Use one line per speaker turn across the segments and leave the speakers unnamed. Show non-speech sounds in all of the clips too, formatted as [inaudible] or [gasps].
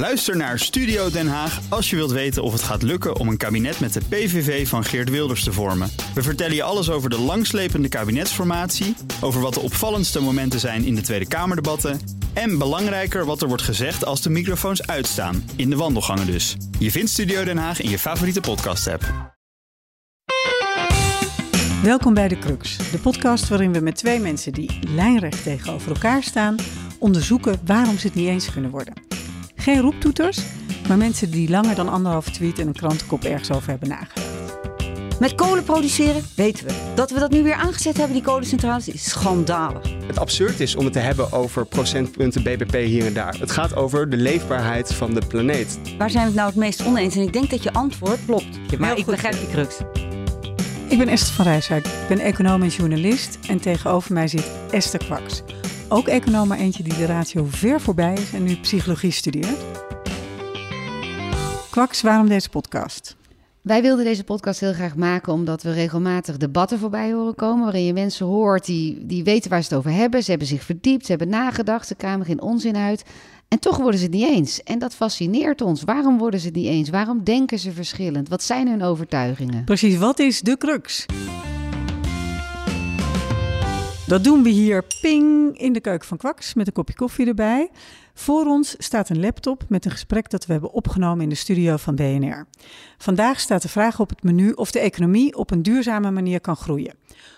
Luister naar Studio Den Haag als je wilt weten of het gaat lukken om een kabinet met de PVV van Geert Wilders te vormen. We vertellen je alles over de langslepende kabinetsformatie, over wat de opvallendste momenten zijn in de Tweede Kamerdebatten en belangrijker wat er wordt gezegd als de microfoons uitstaan, in de wandelgangen dus. Je vindt Studio Den Haag in je favoriete podcast-app.
Welkom bij De Crux, de podcast waarin we met twee mensen die lijnrecht tegenover elkaar staan onderzoeken waarom ze het niet eens kunnen worden. Geen roeptoeters, maar mensen die langer dan anderhalf tweet en een krantenkop ergens over hebben nagedacht.
Met kolen produceren weten we. Dat we dat nu weer aangezet hebben, die kolencentrales, is schandalig.
Het absurd is om het te hebben over procentpunten BBP hier en daar. Het gaat over de leefbaarheid van de planeet.
Waar zijn we het nou het meest oneens? En ik denk dat je antwoord klopt. Maar ik begrijp die crux.
Ik ben Esther van Rijswijk, ik ben econoom en journalist en tegenover mij zit Esther Kwaks. Ook econoom, maar eentje die de ratio ver voorbij is en nu psychologie studeert. Kwaks, waarom deze podcast?
Wij wilden deze podcast heel graag maken omdat we regelmatig debatten voorbij horen komen. Waarin je mensen hoort die, die weten waar ze het over hebben. Ze hebben zich verdiept, ze hebben nagedacht, ze kwamen geen onzin uit. En toch worden ze het niet eens. En dat fascineert ons. Waarom worden ze het niet eens? Waarom denken ze verschillend? Wat zijn hun overtuigingen?
Precies, wat is de crux? Dat doen we hier ping in de keuken van Kwaks met een kopje koffie erbij. Voor ons staat een laptop met een gesprek dat we hebben opgenomen in de studio van BNR. Vandaag staat de vraag op het menu of de economie op een duurzame manier kan groeien.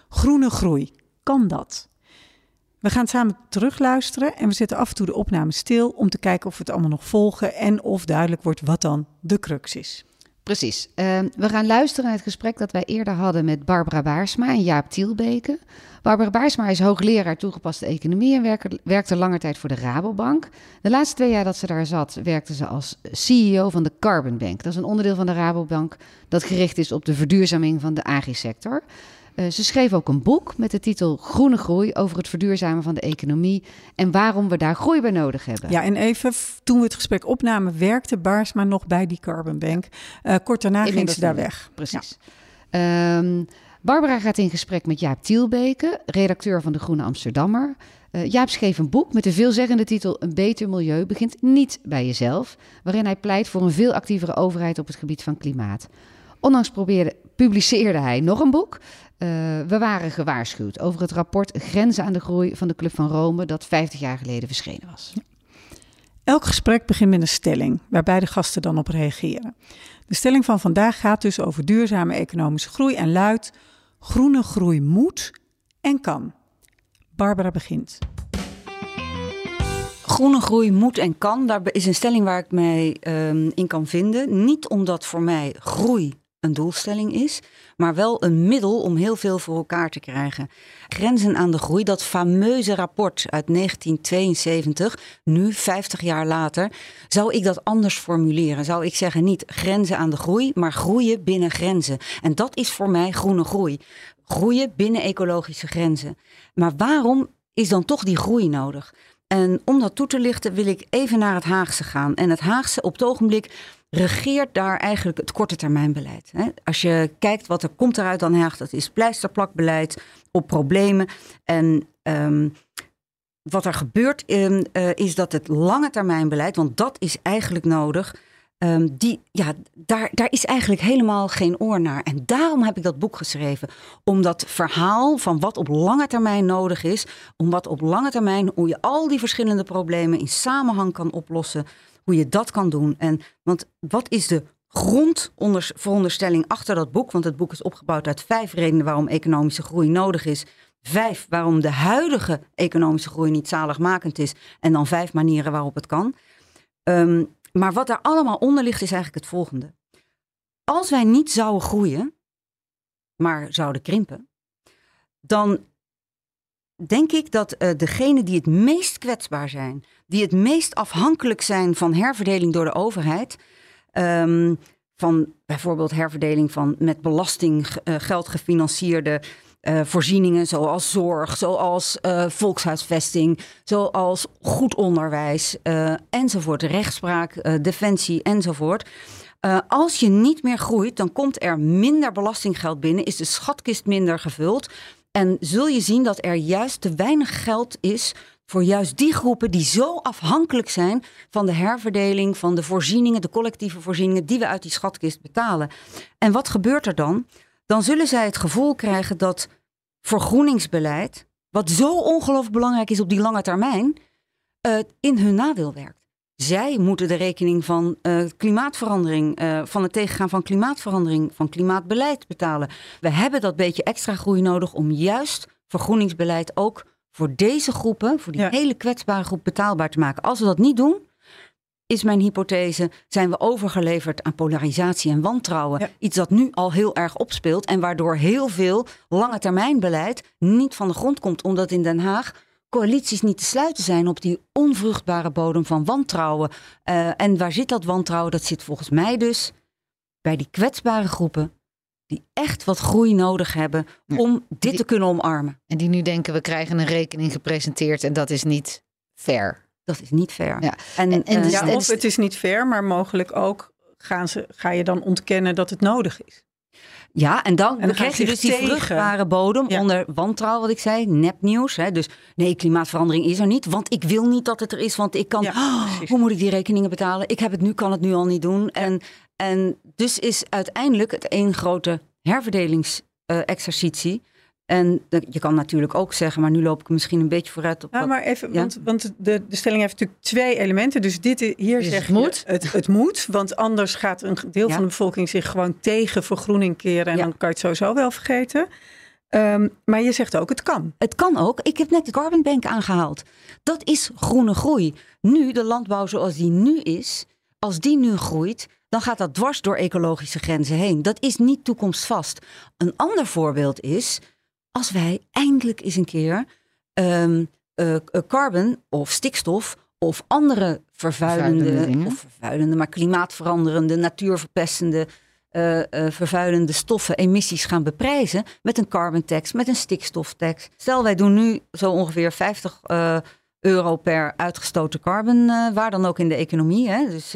Groene groei, kan dat? We gaan samen terugluisteren en we zetten af en toe de opname stil om te kijken of we het allemaal nog volgen en of duidelijk wordt wat dan de crux is.
Precies. Ehm, we gaan luisteren naar het gesprek dat wij eerder hadden met Barbara Baarsma en Jaap Tielbeke. Barbara Baarsma is hoogleraar toegepaste economie en werkte, werkte lange tijd voor de Rabobank. De laatste twee jaar dat ze daar zat, werkte ze als CEO van de Carbon Bank. Dat is een onderdeel van de Rabobank dat gericht is op de verduurzaming van de agrisector. Uh, ze schreef ook een boek met de titel Groene Groei over het verduurzamen van de economie en waarom we daar groei bij nodig hebben.
Ja, en even toen we het gesprek opnamen, werkte Baarsma nog bij die Carbon Bank. Uh, kort daarna ging ze daar weg.
Precies. Ja. Um, Barbara gaat in gesprek met Jaap Tielbeke, redacteur van de Groene Amsterdammer. Uh, Jaap schreef een boek met de veelzeggende titel Een beter milieu begint niet bij jezelf, waarin hij pleit voor een veel actievere overheid op het gebied van klimaat. Ondanks probeerde, publiceerde hij nog een boek. Uh, we waren gewaarschuwd over het rapport Grenzen aan de Groei van de Club van Rome, dat 50 jaar geleden verschenen was.
Elk gesprek begint met een stelling, waar beide gasten dan op reageren. De stelling van vandaag gaat dus over duurzame economische groei en luidt: groene groei moet en kan. Barbara begint.
Groene groei moet en kan, daar is een stelling waar ik mij um, in kan vinden. Niet omdat voor mij groei een doelstelling is, maar wel een middel om heel veel voor elkaar te krijgen. Grenzen aan de groei, dat fameuze rapport uit 1972, nu 50 jaar later, zou ik dat anders formuleren. Zou ik zeggen niet grenzen aan de groei, maar groeien binnen grenzen. En dat is voor mij groene groei. Groeien binnen ecologische grenzen. Maar waarom is dan toch die groei nodig? En om dat toe te lichten wil ik even naar het Haagse gaan. En het Haagse op het ogenblik regeert daar eigenlijk het korte termijn beleid. Als je kijkt wat er komt eruit dan Haag, dat is pleisterplakbeleid op problemen. En um, wat er gebeurt um, uh, is dat het lange termijn beleid, want dat is eigenlijk nodig. Um, die, ja, daar, daar is eigenlijk helemaal geen oor naar. En daarom heb ik dat boek geschreven. Om dat verhaal van wat op lange termijn nodig is. Om wat op lange termijn, hoe je al die verschillende problemen in samenhang kan oplossen hoe je dat kan doen. En, want wat is de grondveronderstelling achter dat boek? Want het boek is opgebouwd uit vijf redenen waarom economische groei nodig is. Vijf waarom de huidige economische groei niet zaligmakend is. En dan vijf manieren waarop het kan. Um, maar wat daar allemaal onder ligt is eigenlijk het volgende. Als wij niet zouden groeien, maar zouden krimpen, dan denk ik dat uh, degenen die het meest kwetsbaar zijn, die het meest afhankelijk zijn van herverdeling door de overheid, um, van bijvoorbeeld herverdeling van met belastinggeld uh, gefinancierde uh, voorzieningen, zoals zorg, zoals volkshuisvesting, zoals goed onderwijs enzovoort, rechtspraak, defensie enzovoort. als je niet meer groeit, dan komt er minder belastinggeld binnen, is de schatkist minder gevuld. En zul je zien dat er juist te weinig geld is voor juist die groepen die zo afhankelijk zijn van de herverdeling, van de voorzieningen, de collectieve voorzieningen die we uit die schatkist betalen. En wat gebeurt er dan? Dan zullen zij het gevoel krijgen dat vergroeningsbeleid, wat zo ongelooflijk belangrijk is op die lange termijn, uh, in hun nadeel werkt. Zij moeten de rekening van uh, klimaatverandering, uh, van het tegengaan van klimaatverandering, van klimaatbeleid betalen. We hebben dat beetje extra groei nodig om juist vergroeningsbeleid ook voor deze groepen, voor die hele kwetsbare groep betaalbaar te maken. Als we dat niet doen, is mijn hypothese, zijn we overgeleverd aan polarisatie en wantrouwen. Iets dat nu al heel erg opspeelt en waardoor heel veel lange termijn beleid niet van de grond komt, omdat in Den Haag coalities niet te sluiten zijn op die onvruchtbare bodem van wantrouwen. Uh, en waar zit dat wantrouwen? Dat zit volgens mij dus bij die kwetsbare groepen die echt wat groei nodig hebben om dit te kunnen omarmen.
En die nu denken we krijgen een rekening gepresenteerd en dat is niet fair.
Dat is niet fair.
Ja. En, en, uh, ja, of het is niet fair, maar mogelijk ook gaan ze, ga je dan ontkennen dat het nodig is.
Ja, en dan, krijg je dus die vruchtbare bodem onder wantrouwen, wat ik zei, nepnieuws. Hè? Dus nee, klimaatverandering is er niet, want ik wil niet dat het er is, want ik kan, oh, [gasps] hoe moet ik die rekeningen betalen? Ik heb het nu, kan het nu al niet doen. En, en dus is uiteindelijk het één grote herverdelingsexercitie. En je kan natuurlijk ook zeggen, maar nu loop ik misschien een beetje vooruit op.
Ja, maar even, want, want de, de stelling heeft natuurlijk twee elementen. Dus dit hier
dus
zeg
het moet.
het, het moet, want anders gaat een deel van de bevolking zich gewoon tegen vergroening keren. En dan kan je het sowieso wel vergeten. Um, maar je zegt ook, het kan.
Het kan ook. Ik heb net de Carbon Bank aangehaald. Dat is groene groei. Nu, de landbouw zoals die nu is, als die nu groeit, dan gaat dat dwars door ecologische grenzen heen. Dat is niet toekomstvast. Een ander voorbeeld is als wij eindelijk eens een keer um, uh, carbon of stikstof of andere vervuilende, vervuilende of vervuilende, maar klimaatveranderende, natuurverpestende, uh, uh, vervuilende stoffen, emissies gaan beprijzen met een carbon tax, met een stikstoftax. Stel, wij doen nu zo ongeveer 50 euro per uitgestoten carbon, waar dan ook in de economie. Hè? Dus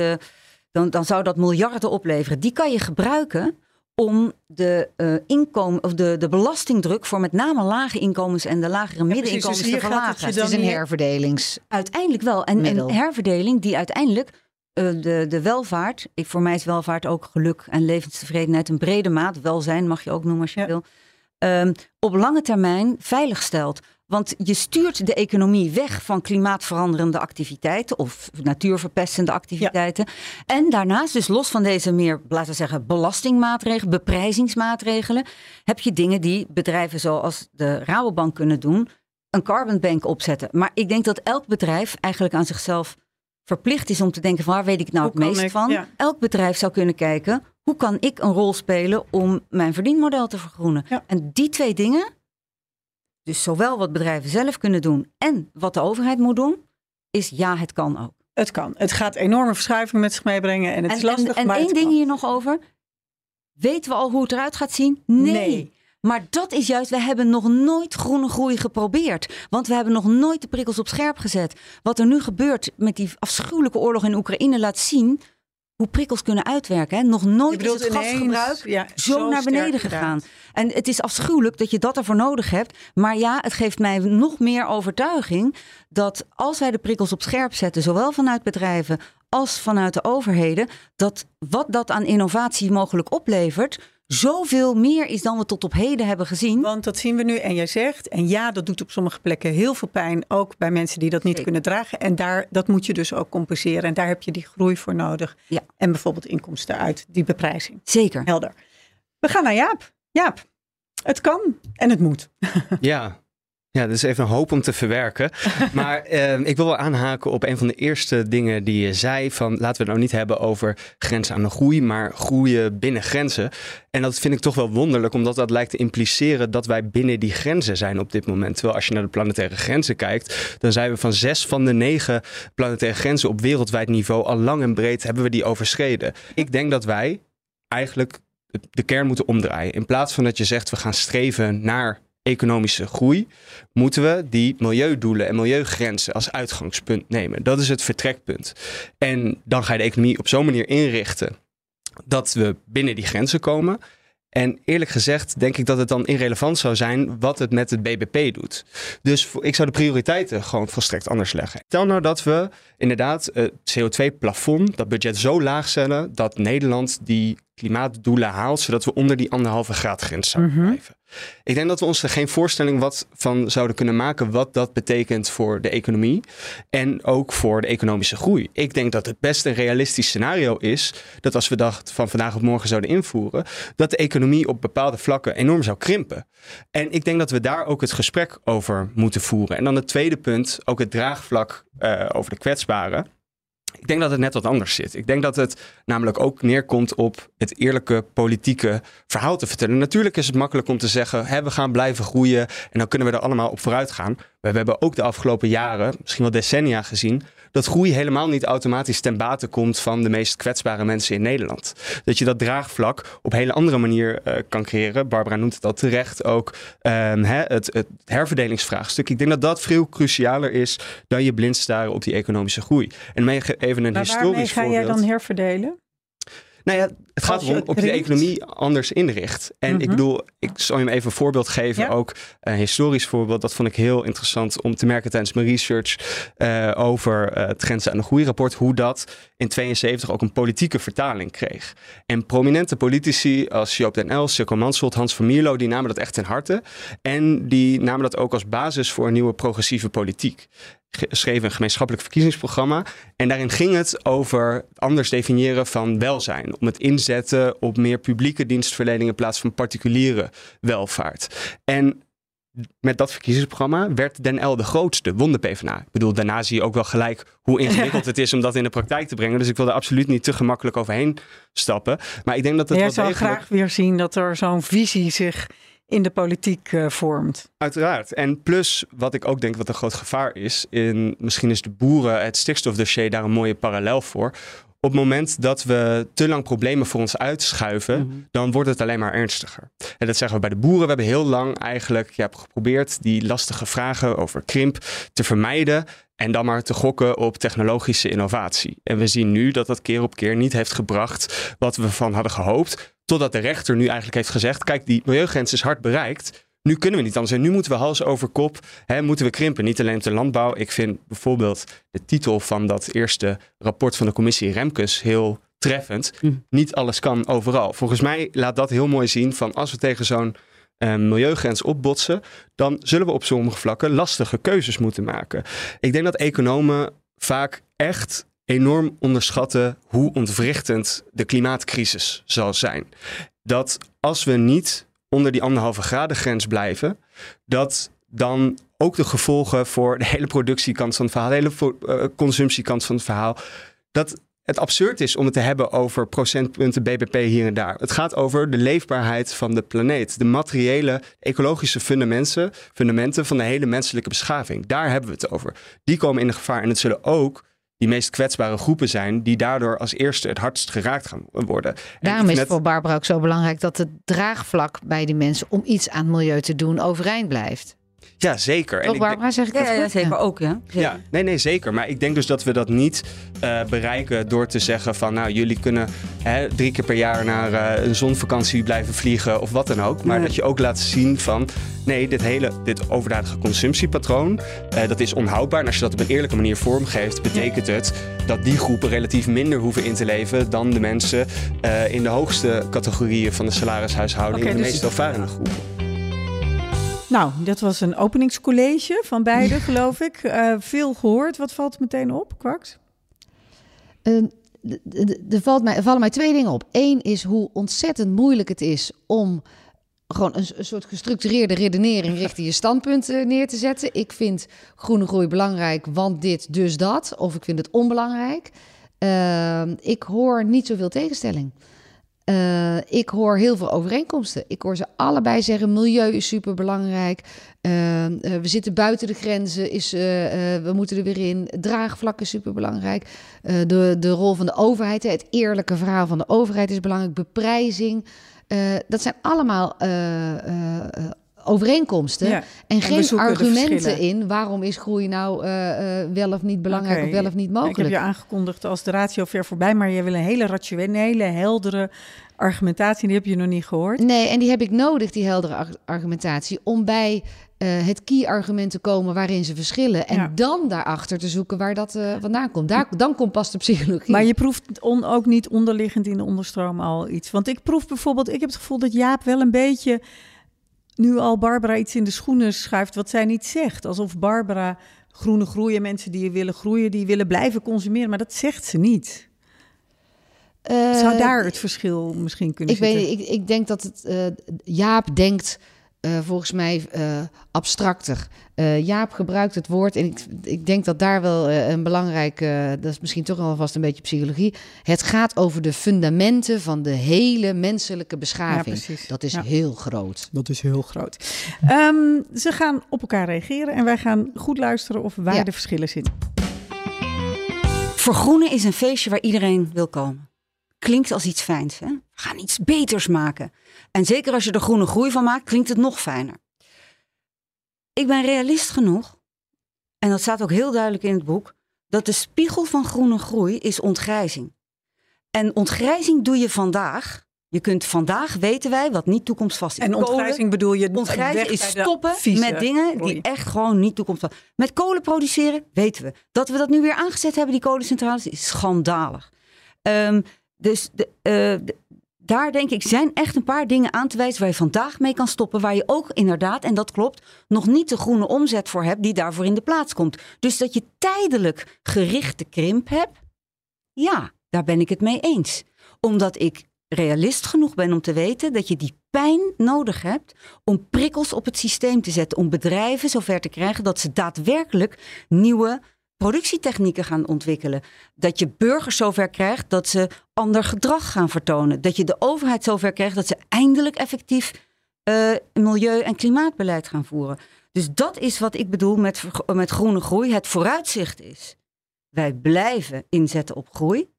dan, dan zou dat miljarden opleveren. Die kan je gebruiken om de, uh, inkomen, of de, de belastingdruk voor met name lage inkomens en de lagere middeninkomens dus te verlagen.
Het, is een herverdelings.
Uiteindelijk wel. En een herverdeling die uiteindelijk uh, de, de welvaart, ik, voor mij is welvaart ook geluk en levenstevredenheid een brede maat, welzijn mag je ook noemen als je wil, um, op lange termijn veilig stelt. Want je stuurt de economie weg van klimaatveranderende activiteiten of natuurverpestende activiteiten. En daarnaast, dus los van deze meer, laten we zeggen, belastingmaatregelen, beprijzingsmaatregelen, heb je dingen die bedrijven zoals de Rabobank kunnen doen, een carbon bank opzetten. Maar ik denk dat elk bedrijf eigenlijk aan zichzelf verplicht is om te denken van waar weet ik nou het meest van. Elk bedrijf zou kunnen kijken, hoe kan ik een rol spelen om mijn verdienmodel te vergroenen? En die twee dingen, dus zowel wat bedrijven zelf kunnen doen en wat de overheid moet doen, is ja, het kan ook.
Het kan. Het gaat enorme verschuivingen met zich meebrengen en het
en,
is lastig.
En, en één ding hier nog over. Weten we al hoe het eruit gaat zien? Nee. nee. Maar dat is juist, we hebben nog nooit groene groei geprobeerd. Want we hebben nog nooit de prikkels op scherp gezet. Wat er nu gebeurt met die afschuwelijke oorlog in Oekraïne laat zien hoe prikkels kunnen uitwerken. Hè? Nog nooit is het gasgebruik ja, zo, naar beneden gegaan. En het is afschuwelijk dat je dat ervoor nodig hebt. Maar ja, het geeft mij nog meer overtuiging dat als wij de prikkels op scherp zetten, zowel vanuit bedrijven als vanuit de overheden, dat wat dat aan innovatie mogelijk oplevert, zoveel meer is dan we tot op heden hebben gezien.
Want dat zien we nu. En jij zegt, en ja, dat doet op sommige plekken heel veel pijn. Ook bij mensen die dat niet kunnen dragen. En daar, dat moet je dus ook compenseren. En daar heb je die groei voor nodig. Ja. En bijvoorbeeld inkomsten uit die beprijzing.
Zeker.
Helder. We gaan naar Jaap. Jaap, het kan en het moet.
Ja, ja, dus even een hoop om te verwerken. [laughs] maar eh, ik wil wel aanhaken op een van de eerste dingen die je zei. Van laten we het nou niet hebben over grenzen aan de groei, maar groeien binnen grenzen. En dat vind ik toch wel wonderlijk, omdat dat lijkt te impliceren dat wij binnen die grenzen zijn op dit moment. Terwijl als je naar de planetaire grenzen kijkt, dan zijn we van zes van de negen planetaire grenzen op wereldwijd niveau al lang en breed hebben we die overschreden. Ik denk dat wij eigenlijk de kern moeten omdraaien. In plaats van dat je zegt we gaan streven naar economische groei, moeten we die milieudoelen en milieugrenzen als uitgangspunt nemen. Dat is het vertrekpunt. En dan ga je de economie op zo'n manier inrichten dat we binnen die grenzen komen. En eerlijk gezegd denk ik dat het dan irrelevant zou zijn wat het met het BBP doet. Dus ik zou de prioriteiten gewoon volstrekt anders leggen. Stel nou dat we inderdaad het CO2-plafond, dat budget zo laag stellen dat Nederland die klimaatdoelen haalt, zodat we onder die anderhalve graad grens zouden
Mhm.
blijven. Ik denk dat we ons er geen voorstelling wat van zouden kunnen maken wat dat betekent voor de economie en ook voor de economische groei. Ik denk dat het best een realistisch scenario is dat als we dat van vandaag op morgen zouden invoeren, dat de economie op bepaalde vlakken enorm zou krimpen. En ik denk dat we daar ook het gesprek over moeten voeren. En dan het tweede punt, ook het draagvlak eh, over de kwetsbaren. Ik denk dat het net wat anders zit. Ik denk dat het namelijk ook neerkomt op het eerlijke politieke verhaal te vertellen. Natuurlijk is het makkelijk om te zeggen, hè, we gaan blijven groeien en dan kunnen we er allemaal op vooruit gaan. Maar we hebben ook de afgelopen jaren, misschien wel decennia gezien, dat groei helemaal niet automatisch ten bate komt van de meest kwetsbare mensen in Nederland. Dat je dat draagvlak op een hele andere manier eh, kan creëren. Barbara noemt het al terecht ook. ehm, hè, het, het herverdelingsvraagstuk. Ik denk dat dat veel crucialer is dan je blind staren op die economische groei. En even een
Maar
historisch
waarmee ga jij
voorbeeld.
dan herverdelen?
Nou ja, het gaat erom of je de economie anders inricht. En ik
Mhm.
bedoel, ik zal je hem even een voorbeeld geven.
Ja.
Ook een historisch voorbeeld. Dat vond ik heel interessant om te merken tijdens mijn research eh, over eh, het Grenzen aan de Groeirapport. Hoe dat in 72 ook een politieke vertaling kreeg. En prominente politici als Joop den Els, Silko Mansholt, Hans van Mierlo, die namen dat echt ten harte. En die namen dat ook als basis voor een nieuwe progressieve politiek. Schreven een gemeenschappelijk verkiezingsprogramma. En daarin ging het over het anders definiëren van welzijn. Om het inzetten op meer publieke dienstverlening in plaats van particuliere welvaart. En met dat verkiezingsprogramma werd Den L de grootste, won de PvdA. Ik bedoel, daarna zie je ook wel gelijk hoe ingewikkeld [laughs] het is om dat in de praktijk te brengen. Dus ik wil er absoluut niet te gemakkelijk overheen stappen. Maar ik denk dat het
Jij
wel
zou
degelijk...
graag weer zien dat er zo'n visie zich in de politiek eh, vormt.
Uiteraard. En plus, wat ik ook denk wat een groot gevaar is, in, misschien is de boeren, het stikstofdossier daar een mooie parallel voor. Op het moment dat we te lang problemen voor ons uitschuiven,
Mhm.
dan wordt het alleen maar ernstiger. En dat zeggen we bij de boeren. We hebben heel lang eigenlijk ja, geprobeerd die lastige vragen over krimp te vermijden. En dan maar te gokken op technologische innovatie. En we zien nu dat dat keer op keer niet heeft gebracht wat we van hadden gehoopt. Totdat de rechter nu eigenlijk heeft gezegd: kijk, die milieugrens is hard bereikt. Nu kunnen we niet anders. En nu moeten we hals over kop, hè, moeten we krimpen. Niet alleen op de landbouw. Ik vind bijvoorbeeld de titel van dat eerste rapport van de commissie Remkes heel treffend.
Hm.
Niet alles kan overal. Volgens mij laat dat heel mooi zien van als we tegen zo'n eh, milieugrens opbotsen, dan zullen we op sommige vlakken lastige keuzes moeten maken. Ik denk dat economen vaak echt enorm onderschatten hoe ontwrichtend de klimaatcrisis zal zijn. Dat als we niet onder die anderhalve graden grens blijven, dat dan ook de gevolgen voor de hele productiekant van het verhaal, de hele eh, consumptiekant van het verhaal, dat het absurd is om het te hebben over procentpunten BBP hier en daar. Het gaat over de leefbaarheid van de planeet, de materiële, ecologische fundamenten, fundamenten van de hele menselijke beschaving. Daar hebben we het over. Die komen in gevaar en het zullen ook die meest kwetsbare groepen zijn die daardoor als eerste het hardst geraakt gaan worden. En
Daarom is het voor Barbara ook zo belangrijk dat het draagvlak bij die mensen om iets aan het milieu te doen overeind blijft.
Ja, zeker. En
Toch
ik denk-
Barbara, zeg ik
Ja,
dat
ja,
goed?
zeker ook, ja. Zeker.
Ja, nee, nee, zeker. Maar ik denk dus dat we dat niet eh, bereiken door te zeggen van nou, jullie kunnen hè, drie keer per jaar naar eh, een zonvakantie blijven vliegen of wat dan ook. Maar
Nee.
dat je ook laat zien van nee, dit hele, dit overdadige consumptiepatroon, eh, dat is onhoudbaar. En als je dat op een eerlijke manier vormgeeft, betekent het dat die groepen relatief minder hoeven in te leven dan de mensen eh, in de hoogste categorieën van de salarishuishouding, in de
dus-
meest welvarende groepen.
Nou, dat was een openingscollege van beide, [laughs] geloof ik. Eh, veel gehoord. Wat valt meteen op, Kwaks?
Eh, d- Er valt mij- vallen mij twee dingen op. Eén is hoe ontzettend moeilijk het is om gewoon een, soort gestructureerde redenering [laughs] richting je standpunt neer te zetten. Ik vind groene groei belangrijk, want dit, dus dat. Of ik vind het onbelangrijk. Ehm, ik hoor niet zoveel tegenstelling. Eh, ik hoor heel veel overeenkomsten. Ik hoor ze allebei zeggen: milieu is superbelangrijk. Uh, we zitten buiten de grenzen, is, we moeten er weer in. Draagvlak is superbelangrijk. De, de rol van de overheid, het eerlijke verhaal van de overheid is belangrijk. Beprijzing. Dat zijn allemaal overeenkomsten
Ja.
en geen argumenten in waarom is groei nou eh, eh, wel of niet belangrijk of wel of niet
Ik heb
mogelijk.
je aangekondigd als de ratio ver voorbij, maar je wil een hele rationele, heldere argumentatie. Die heb je nog niet gehoord.
Nee, en die heb ik nodig, die heldere ar- argumentatie, om bij eh, het key-argument te komen waarin ze verschillen. En
Ja.
dan daarachter te zoeken waar dat vandaan komt. Daar, dan komt pas de psychologie.
Maar je proeft on, ook niet onderliggend in de onderstroom al iets. Want ik proef bijvoorbeeld, ik heb het gevoel dat Jaap wel een beetje nu al Barbara iets in de schoenen schuift wat zij niet zegt. Alsof Barbara groene groeien, mensen die willen groeien, die willen blijven consumeren. Maar dat zegt ze niet.
Eh,
Zou daar het verschil misschien kunnen
ik, weet, ik, ik denk dat het, eh, Jaap denkt eh, volgens mij eh, abstracter. Eh, Jaap gebruikt het woord en ik, ik denk dat daar wel een belangrijk, eh, dat is misschien toch alvast een beetje psychologie. Het gaat over de fundamenten van de hele menselijke beschaving.
precies.
dat is
Ja.
heel groot.
Dat is heel groot. Ehm, ze gaan op elkaar reageren en wij gaan goed luisteren of waar
Ja.
de verschillen zitten.
Vergroenen is een feestje waar iedereen wil komen. Klinkt als iets fijns. Hè? We gaan iets beters maken. En zeker als je er groene groei van maakt, klinkt het nog fijner. Ik ben realist genoeg, en dat staat ook heel duidelijk in het boek, dat de spiegel van groene groei is ontgrijzing. En ontgrijzing doe je vandaag. Je kunt vandaag weten wij wat niet toekomstvast is.
En
Kolen-
ontgrijzing bedoel je
Ontgrijzen
weg
is stoppen met dingen
groei.
die echt gewoon niet toekomstig Met kolen produceren, weten we. Dat we dat nu weer aangezet hebben, die kolencentrales, is schandalig. Ehm, dus eh, daar denk ik, zijn echt een paar dingen aan te wijzen waar je vandaag mee kan stoppen. Waar je ook inderdaad, en dat klopt, nog niet de groene omzet voor hebt die daarvoor in de plaats komt. Dus dat je tijdelijk gerichte krimp hebt, ja, daar ben ik het mee eens. Omdat ik realist genoeg ben om te weten dat je die pijn nodig hebt om prikkels op het systeem te zetten. Om bedrijven zover te krijgen dat ze daadwerkelijk nieuwe productietechnieken gaan ontwikkelen. Dat je burgers zover krijgt dat ze ander gedrag gaan vertonen. Dat je de overheid zover krijgt dat ze eindelijk effectief eh, milieu- en klimaatbeleid gaan voeren. Dus dat is wat ik bedoel met, met groene groei. Het vooruitzicht is, wij blijven inzetten op groei,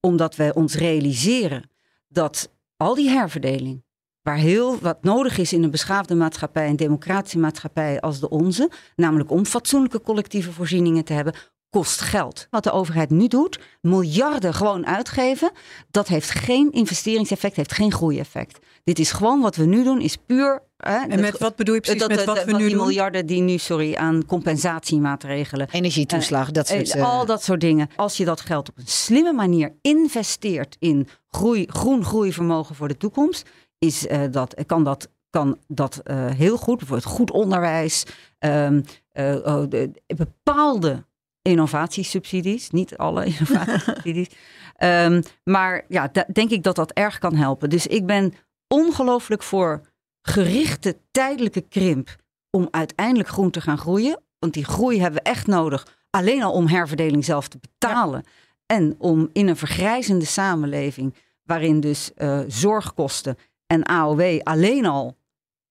omdat wij ons realiseren dat al die herverdeling, waar heel wat nodig is in een beschaafde maatschappij, een democratische maatschappij als de onze, namelijk om fatsoenlijke collectieve voorzieningen te hebben, kost geld. Wat de overheid nu doet, miljarden gewoon uitgeven, dat heeft geen investeringseffect, heeft geen groeieffect. Dit is gewoon wat we nu doen, is puur. Hè,
En met wat bedoel je precies
dat,
met
dat-
wat we nu
die
doen?
miljarden die nu, sorry, aan compensatiemaatregelen
Energietoeslag, dat soort...
eh,
eh,
al dat soort dingen. Als je dat geld op een slimme manier investeert in groei, groen groeivermogen voor de toekomst, is, eh, dat, kan dat, kan dat eh, heel goed. Bijvoorbeeld goed onderwijs, ehm, eh, oh, de- bepaalde innovatiesubsidies, niet alle [laughs] innovatiesubsidies. Ehm, maar ja, denk ik dat dat erg kan helpen. Dus ik ben ongelooflijk voor gerichte tijdelijke krimp om uiteindelijk groen te gaan groeien. Want die groei hebben we echt nodig. Alleen al om herverdeling zelf te betalen. En om in een vergrijzende samenleving, waarin dus zorgkosten en AOW alleen al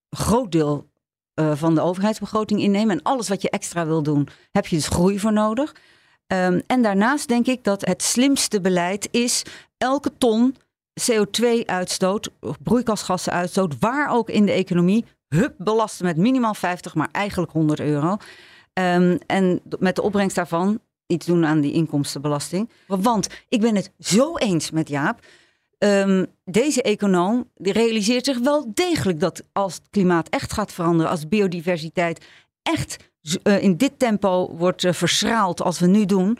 een groot deel eh, van de overheidsbegroting innemen. En alles wat je extra wil doen, heb je dus groei voor nodig. Ehm, en daarnaast denk ik dat het slimste beleid is elke ton CO2-uitstoot, of broeikasgassenuitstoot, waar ook in de economie, hup, belasten met minimaal 50, maar eigenlijk 100 euro. Ehm, en met de opbrengst daarvan iets doen aan die inkomstenbelasting. Want ik ben het zo eens met Jaap. Ehm, deze econoom realiseert zich wel degelijk dat als het klimaat echt gaat veranderen, als biodiversiteit echt eh, in dit tempo wordt uh, verschraald als we nu doen,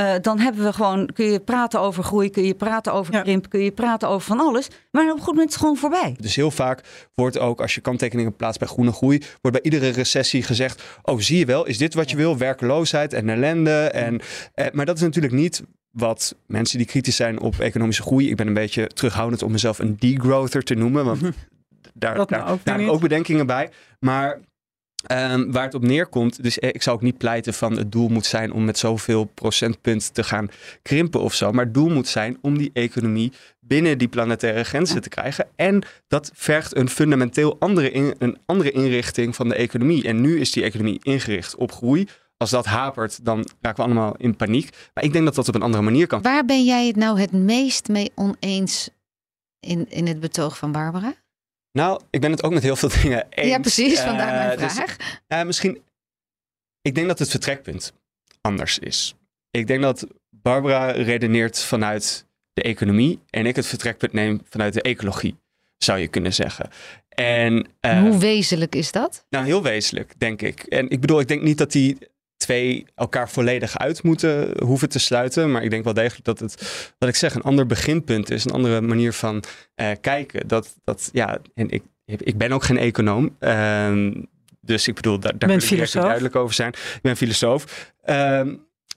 uh, dan hebben we gewoon, kun je praten over groei, kun je praten over
Ja.
krimp, kun je praten over van alles, maar op een goed moment is het gewoon voorbij.
Dus heel vaak wordt ook, als je kanttekeningen plaatst bij groene groei, wordt bij iedere recessie gezegd: Oh, zie je wel, is dit wat je wil? Werkeloosheid en ellende. En, eh, maar dat is natuurlijk niet wat mensen die kritisch zijn op economische groei. Ik ben een beetje terughoudend om mezelf een degrowther te noemen, want [laughs] daar, daar,
nou ook
daar bedenkingen bij. Maar ehm, waar het op neerkomt, dus eh, ik zou ook niet pleiten van het doel moet zijn om met zoveel procentpunt te gaan krimpen of zo. Maar het doel moet zijn om die economie binnen die planetaire grenzen te krijgen. En dat vergt een fundamenteel andere, in, een andere inrichting van de economie. En nu is die economie ingericht op groei. Als dat hapert, dan raken we allemaal in paniek. Maar ik denk dat dat op een andere manier kan.
Waar ben jij het nou het meest mee oneens in, in het betoog van Barbara?
Nou, ik ben het ook met heel veel [laughs] dingen eens.
Ja, precies, vandaar
Eh,
mijn
dus,
vraag.
eh, misschien, ik denk dat het vertrekpunt anders is. Ik denk dat Barbara redeneert vanuit de economie en ik het vertrekpunt neem vanuit de ecologie, zou je kunnen zeggen. En, eh,
Hoe wezenlijk is dat?
Nou, heel wezenlijk, denk ik. En ik bedoel, ik denk niet dat die twee elkaar volledig uit moeten hoeven te sluiten. Maar ik denk wel degelijk dat het, wat ik zeg, een ander beginpunt is. Een andere manier van eh, kijken. Dat, dat, ja, en ik, ik ben ook geen econoom. Ehm, dus ik bedoel, daar, daar ik direct
filosoof.
duidelijk over zijn. Ik ben filosoof. Ehm,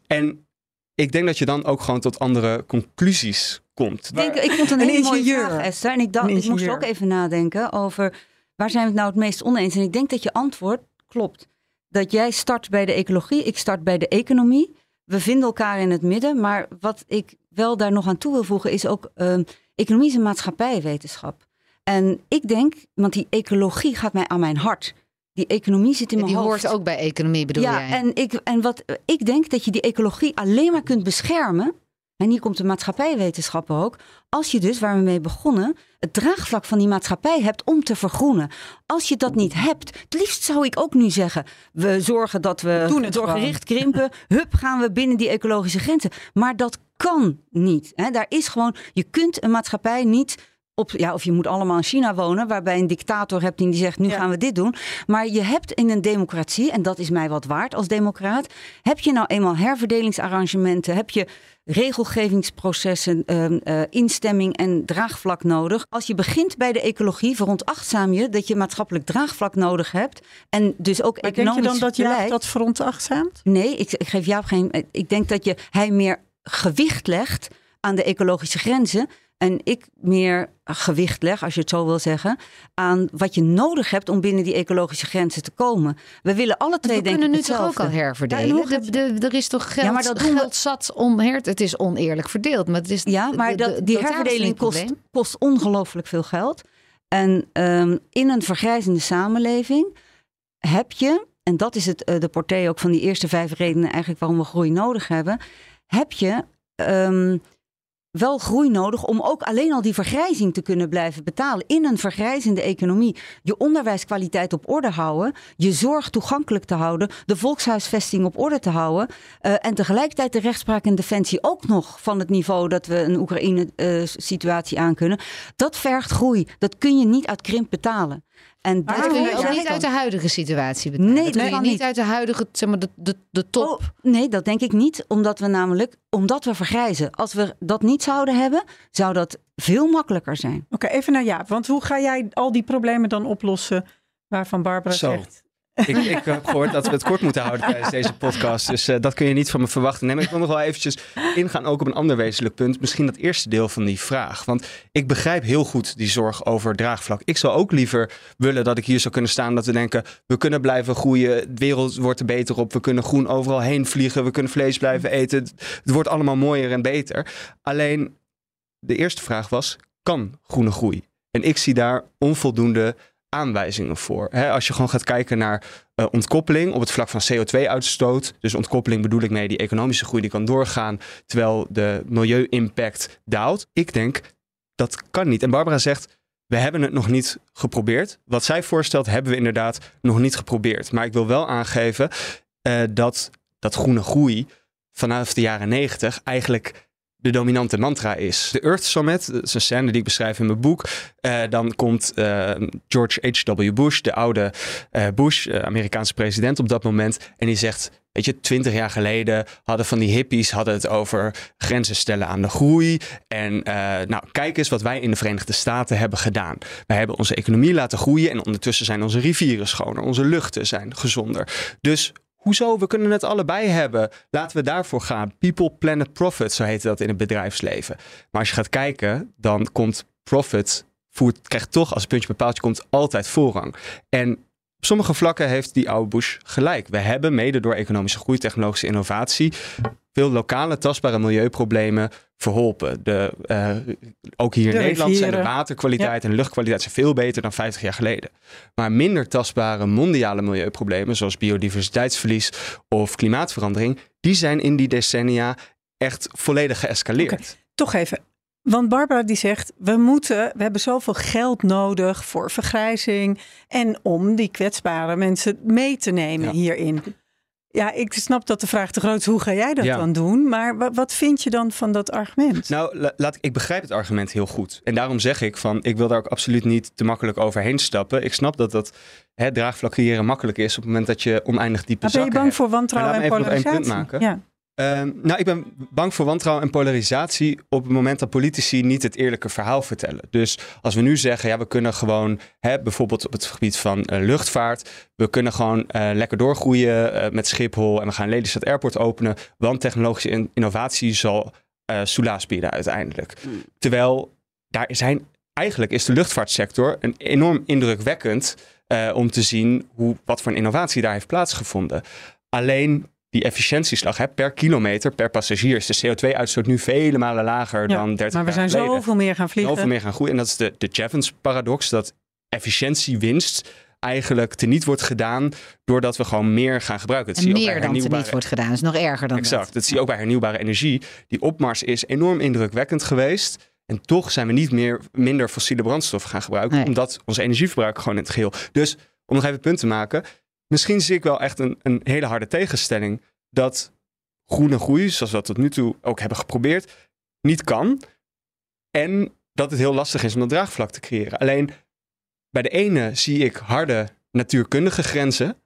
en ik denk dat je dan ook gewoon tot andere conclusies komt.
Ik, denk, ik vond het een
Een
hele mooie vraag, Esther. En ik, dacht, ik moest ook even nadenken over waar zijn we het nou het meest oneens. En ik denk dat je antwoord klopt. Dat jij start bij de ecologie, ik start bij de economie. We vinden elkaar in het midden. Maar wat ik wel daar nog aan toe wil voegen is ook... ehm, economie is een maatschappijwetenschap. En ik denk, want die ecologie gaat mij aan mijn hart. Die economie zit in mijn
Die
hoofd.
hoort ook bij economie, bedoel
ja,
jij?
En, ik, en wat ik denk dat je die ecologie alleen maar kunt beschermen. En hier komt de maatschappijwetenschap ook. Als je dus, waar we mee begonnen, het draagvlak van die maatschappij hebt om te vergroenen. Als je dat niet hebt, het liefst zou ik ook nu zeggen. We zorgen dat we
Doen het
doorgericht krimpen. Hup, gaan we binnen die ecologische grenzen. Maar dat kan niet. Hè. Daar is gewoon, je kunt een maatschappij niet op, ja, of je moet allemaal in China wonen, waarbij een dictator hebt die zegt: nu
Ja.
gaan we dit doen. Maar je hebt in een democratie, en dat is mij wat waard als democraat, heb je nou eenmaal herverdelingsarrangementen, heb je regelgevingsprocessen, ehm, eh, instemming en draagvlak nodig. Als je begint bij de ecologie, veronachtzaam je dat je maatschappelijk draagvlak nodig hebt en dus ook
Maar denk
economisch
je dan dat Jaap
beleid.
dat veronachtzaamt?
Nee, ik, ik geef Jaap geen. Ik denk dat je, hij meer gewicht legt aan de ecologische grenzen. En ik meer gewicht leg, als je het zo wil zeggen, aan wat je nodig hebt om binnen die ecologische grenzen te komen. We willen alle twee
we
denk
kunnen nu toch ook al herverdelen? De- de- er is toch geld,
Ja, maar dat we-
geld zat. Het is oneerlijk verdeeld, maar het is...
Ja, maar dat, die herverdeling kost, kost ongelooflijk veel geld. En ehm, in een vergrijzende samenleving heb je, en dat is het, eh, de portée ook van die eerste vijf redenen eigenlijk waarom we groei nodig hebben, heb je ehm, wel groei nodig om ook alleen al die vergrijzing te kunnen blijven betalen. In een vergrijzende economie je onderwijskwaliteit op orde houden, je zorg toegankelijk te houden, de volkshuisvesting op orde te houden eh, en tegelijkertijd de rechtspraak en defensie ook nog van het niveau dat we een Oekraïne-situatie aankunnen. Dat vergt groei. Dat kun je niet uit krimp betalen. En
Maar
Dat kun je
Ja,
ook niet uit de huidige situatie betalen.
Nee,
dat kun je
kan
niet uit de huidige, zeg maar, de, de, de top.
Oh, nee, dat denk ik niet. Omdat we namelijk, omdat we vergrijzen. Als we dat niet zouden hebben, zou dat veel makkelijker zijn.
Oké, even naar Jaap. Want hoe ga jij al die problemen dan oplossen waarvan Barbara
Zo.
zegt...
Ik, ik heb gehoord dat we het kort moeten houden tijdens deze podcast. Dus eh, dat kun je niet van me verwachten. Nee, maar ik wil nog wel eventjes ingaan ook op een ander wezenlijk punt. Misschien dat eerste deel van die vraag. Want ik begrijp heel goed die zorg over draagvlak. Ik zou ook liever willen dat ik hier zou kunnen staan. Dat we denken, we kunnen blijven groeien. De wereld wordt er beter op. We kunnen groen overal heen vliegen. We kunnen vlees blijven eten. Het, het wordt allemaal mooier en beter. Alleen, de eerste vraag was, kan groene groei? En ik zie daar onvoldoende aanwijzingen voor. Als je gewoon gaat kijken naar eh, ontkoppeling op het vlak van CO2-uitstoot. Dus ontkoppeling bedoel ik mee die economische groei die kan doorgaan terwijl de milieu-impact daalt. Ik denk dat kan niet. En Barbara zegt. We hebben het nog niet geprobeerd. Wat zij voorstelt, hebben we inderdaad nog niet geprobeerd. Maar ik wil wel aangeven eh, dat, dat groene groei vanaf de jaren negentig eigenlijk de dominante mantra is. De Earth Summit, dat is een scène die ik beschrijf in mijn boek. Eh, dan komt eh, George H.W. Bush, de oude eh, Bush, Amerikaanse president op dat moment. En die zegt, weet je, twintig jaar geleden hadden van die hippies hadden het over grenzen stellen aan de groei. En nou, kijk eens wat wij in de Verenigde Staten hebben gedaan. Wij hebben onze economie laten groeien en ondertussen zijn onze rivieren schoner, onze luchten zijn gezonder. Dus Hoezo? We kunnen het allebei hebben. Laten we daarvoor gaan. People, planet, profit, zo heet dat in het bedrijfsleven. Maar als je gaat kijken, dan komt profit, voert, krijgt toch als puntje bepaaldje komt altijd voorrang. En op sommige vlakken heeft die oude Bush gelijk. We hebben mede door economische groei, technologische innovatie, veel lokale tastbare milieuproblemen verholpen. De, eh, ook hier
De
in Nederland zijn de waterkwaliteit en de luchtkwaliteit zijn veel beter dan 50 jaar geleden. Maar minder tastbare mondiale milieuproblemen, zoals biodiversiteitsverlies of klimaatverandering, die zijn in die decennia echt volledig geëscaleerd.
Toch even, Want Barbara die zegt, we moeten, we hebben zoveel geld nodig voor vergrijzing en om die kwetsbare mensen mee te nemen
Ja.
hierin. Ja, ik snap dat de vraag te groot is, hoe ga jij dat
Ja.
dan doen? Maar wa- wat vind je dan van dat argument?
Nou, la- laat, ik- ik begrijp het argument heel goed. En daarom zeg ik van, ik wil daar ook absoluut niet te makkelijk overheen stappen. Ik snap dat dat hè, draagvlak creëren makkelijk is op het moment dat je oneindig diepe
Maar ben je bang
hebt.
voor wantrouwen en
nog één
polarisatie?
punt maken.
Ja.
Ehm, nou, ik ben bang voor wantrouwen en polarisatie op het moment dat politici niet het eerlijke verhaal vertellen. Dus als we nu zeggen, ja, we kunnen gewoon, hè, bijvoorbeeld op het gebied van eh, luchtvaart, we kunnen gewoon eh, lekker doorgroeien eh, met Schiphol en we gaan Lelystad Airport openen, want technologische in- innovatie zal eh soelaas bieden uiteindelijk.
Mm.
Terwijl daar zijn, eigenlijk is de luchtvaartsector een enorm indrukwekkend om te zien hoe, wat voor een innovatie daar heeft plaatsgevonden. Alleen die efficiëntieslag hè, per kilometer, per passagier, is de CO2-uitstoot nu vele malen lager
Ja,
dan 30
Maar we zijn
jaar geleden.
zoveel meer gaan vliegen.
Zoveel meer gaan groeien. En dat is de, de Jevons-paradox, dat efficiëntiewinst eigenlijk teniet wordt gedaan doordat we gewoon meer gaan gebruiken. Dat
En
zie je ook bij
meer dan te
hernieuwbare-
niet wordt gedaan. Dat is nog erger dan
Exact,
dat.
dat zie je ook bij hernieuwbare energie. Die opmars is enorm indrukwekkend geweest. En toch zijn we niet meer minder fossiele brandstoffen gaan gebruiken.
Nee.
Omdat ons energieverbruik gewoon in het geheel. Dus om nog even het punt te maken. Misschien zie ik wel echt een, een hele harde tegenstelling. Dat groene groei, zoals we dat tot nu toe ook hebben geprobeerd, niet kan. En dat het heel lastig is om dat draagvlak te creëren. Alleen bij de ene zie ik harde natuurkundige grenzen,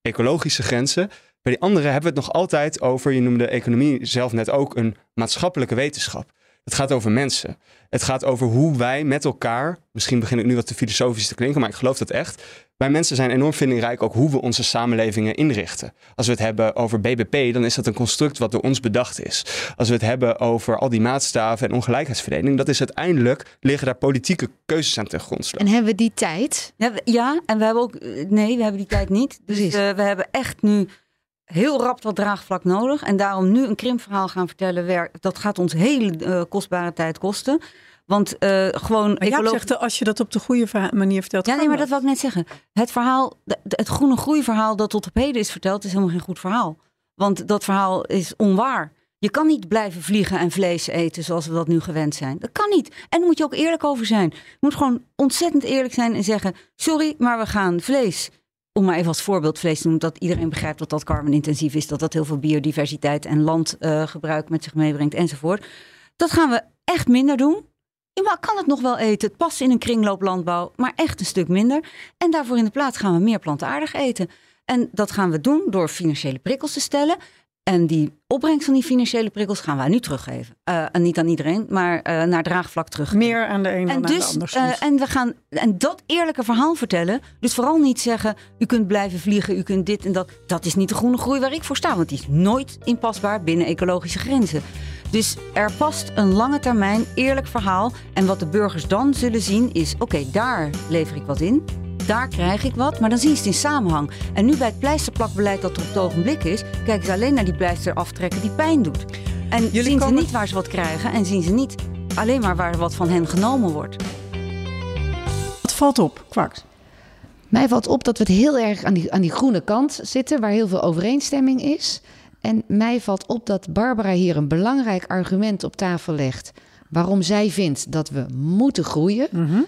ecologische grenzen. Bij die andere hebben we het nog altijd over, je noemde economie zelf net ook, een maatschappelijke wetenschap. Het gaat over mensen. Het gaat over hoe wij met elkaar, misschien begin ik nu wat te filosofisch te klinken, maar ik geloof dat echt. Wij mensen zijn enorm vindingrijk ook hoe we onze samenlevingen inrichten. Als we het hebben over BBP, dan is dat een construct wat door ons bedacht is. Als we het hebben over al die maatstaven en ongelijkheidsverdeling, dat is uiteindelijk, liggen daar politieke keuzes aan ten grondslag.
En hebben we die tijd?
Ja, en we hebben ook. eh, Nee, we hebben die tijd niet. Dus
Precies.
eh, we hebben echt nu heel rap wat draagvlak nodig. En daarom nu een krimpverhaal gaan vertellen, dat gaat ons hele eh, kostbare tijd kosten. Want eh, gewoon.
Maar
ecologisch-
zegt, eh, als je dat op de goede manier vertelt.
Ja, nee, maar dat wil ik net zeggen. Het verhaal, het groene groeiverhaal dat tot op heden is verteld, is helemaal geen goed verhaal. Want dat verhaal is onwaar. Je kan niet blijven vliegen en vlees eten zoals we dat nu gewend zijn. Dat kan niet. En daar moet je ook eerlijk over zijn. Je moet gewoon ontzettend eerlijk zijn en zeggen: sorry, maar we gaan vlees. Om maar even als voorbeeld vlees te noemen, dat iedereen begrijpt dat dat carbon-intensief is, dat dat heel veel biodiversiteit en landgebruik met zich meebrengt enzovoort. Dat gaan we echt minder doen. Ja, maar kan het nog wel eten? Het past in een kringlooplandbouw, maar echt een stuk minder. En daarvoor in de plaats gaan we meer plantaardig eten. En dat gaan we doen door financiële prikkels te stellen. En die opbrengst van die financiële prikkels gaan wij nu teruggeven. Eh, en niet aan iedereen, maar eh, naar draagvlak terug.
Meer aan de ene dan
En,
aan de
dus,
ander
eh, en we gaan en dat eerlijke verhaal vertellen. Dus vooral niet zeggen: u kunt blijven vliegen, u kunt dit en dat. Dat is niet de groene groei waar ik voor sta, want die is nooit inpasbaar binnen ecologische grenzen. Dus er past een lange termijn eerlijk verhaal. En wat de burgers dan zullen zien is: oké, daar lever ik wat in. Daar krijg ik wat, maar dan zien ze het in samenhang. En nu bij het pleisterplakbeleid dat er op het ogenblik is, kijken ze alleen naar die pleister aftrekken die pijn doet. En
Jullie
zien
komen-
ze niet waar ze wat krijgen en zien ze niet alleen maar waar wat van hen genomen wordt.
Wat valt op, kwaks?
Mij valt op dat we het heel erg aan die, aan die groene kant zitten, waar heel veel overeenstemming is. En mij valt op dat Barbara hier een belangrijk argument op tafel legt. Waarom zij vindt dat we moeten groeien.
Mhm.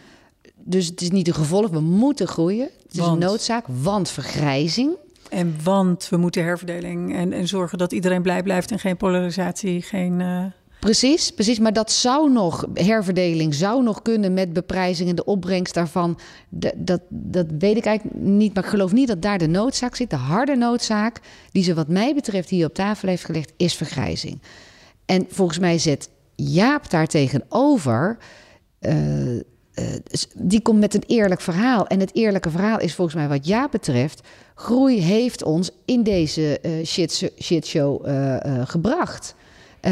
Dus het is niet een gevolg, we moeten groeien. Het is een noodzaak, want vergrijzing.
En want we moeten herverdeling en, en zorgen dat iedereen blij blijft en geen polarisatie, geen... eh,
Precies, precies. Maar dat zou nog, herverdeling zou nog kunnen met beprijzing en de opbrengst daarvan. Dat, dat weet ik eigenlijk niet, maar ik geloof niet dat daar de noodzaak zit. De harde noodzaak die ze wat mij betreft hier op tafel heeft gelegd, is vergrijzing. En volgens mij zet Jaap daar tegenover. eh, eh, die komt met een eerlijk verhaal. En het eerlijke verhaal is volgens mij wat Jaap betreft... groei heeft ons in deze eh shit, shitshow gebracht.